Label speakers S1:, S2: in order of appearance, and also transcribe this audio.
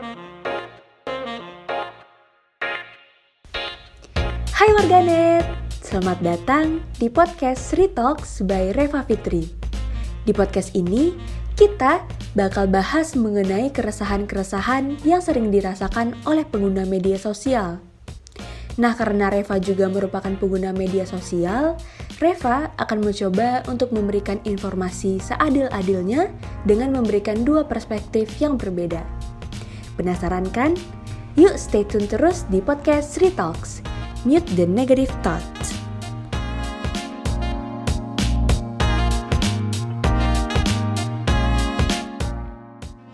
S1: Hai warganet, selamat datang di podcast Sri Talks by Reva Fitri. Di podcast ini, kita bakal bahas mengenai keresahan-keresahan yang sering dirasakan oleh pengguna media sosial. Nah, karena Reva juga merupakan pengguna media sosial, Reva akan mencoba untuk memberikan informasi seadil-adilnya dengan memberikan dua perspektif yang berbeda. Penasaran kan? Yuk stay tune terus di podcast Sri Talks. Mute the negative thought.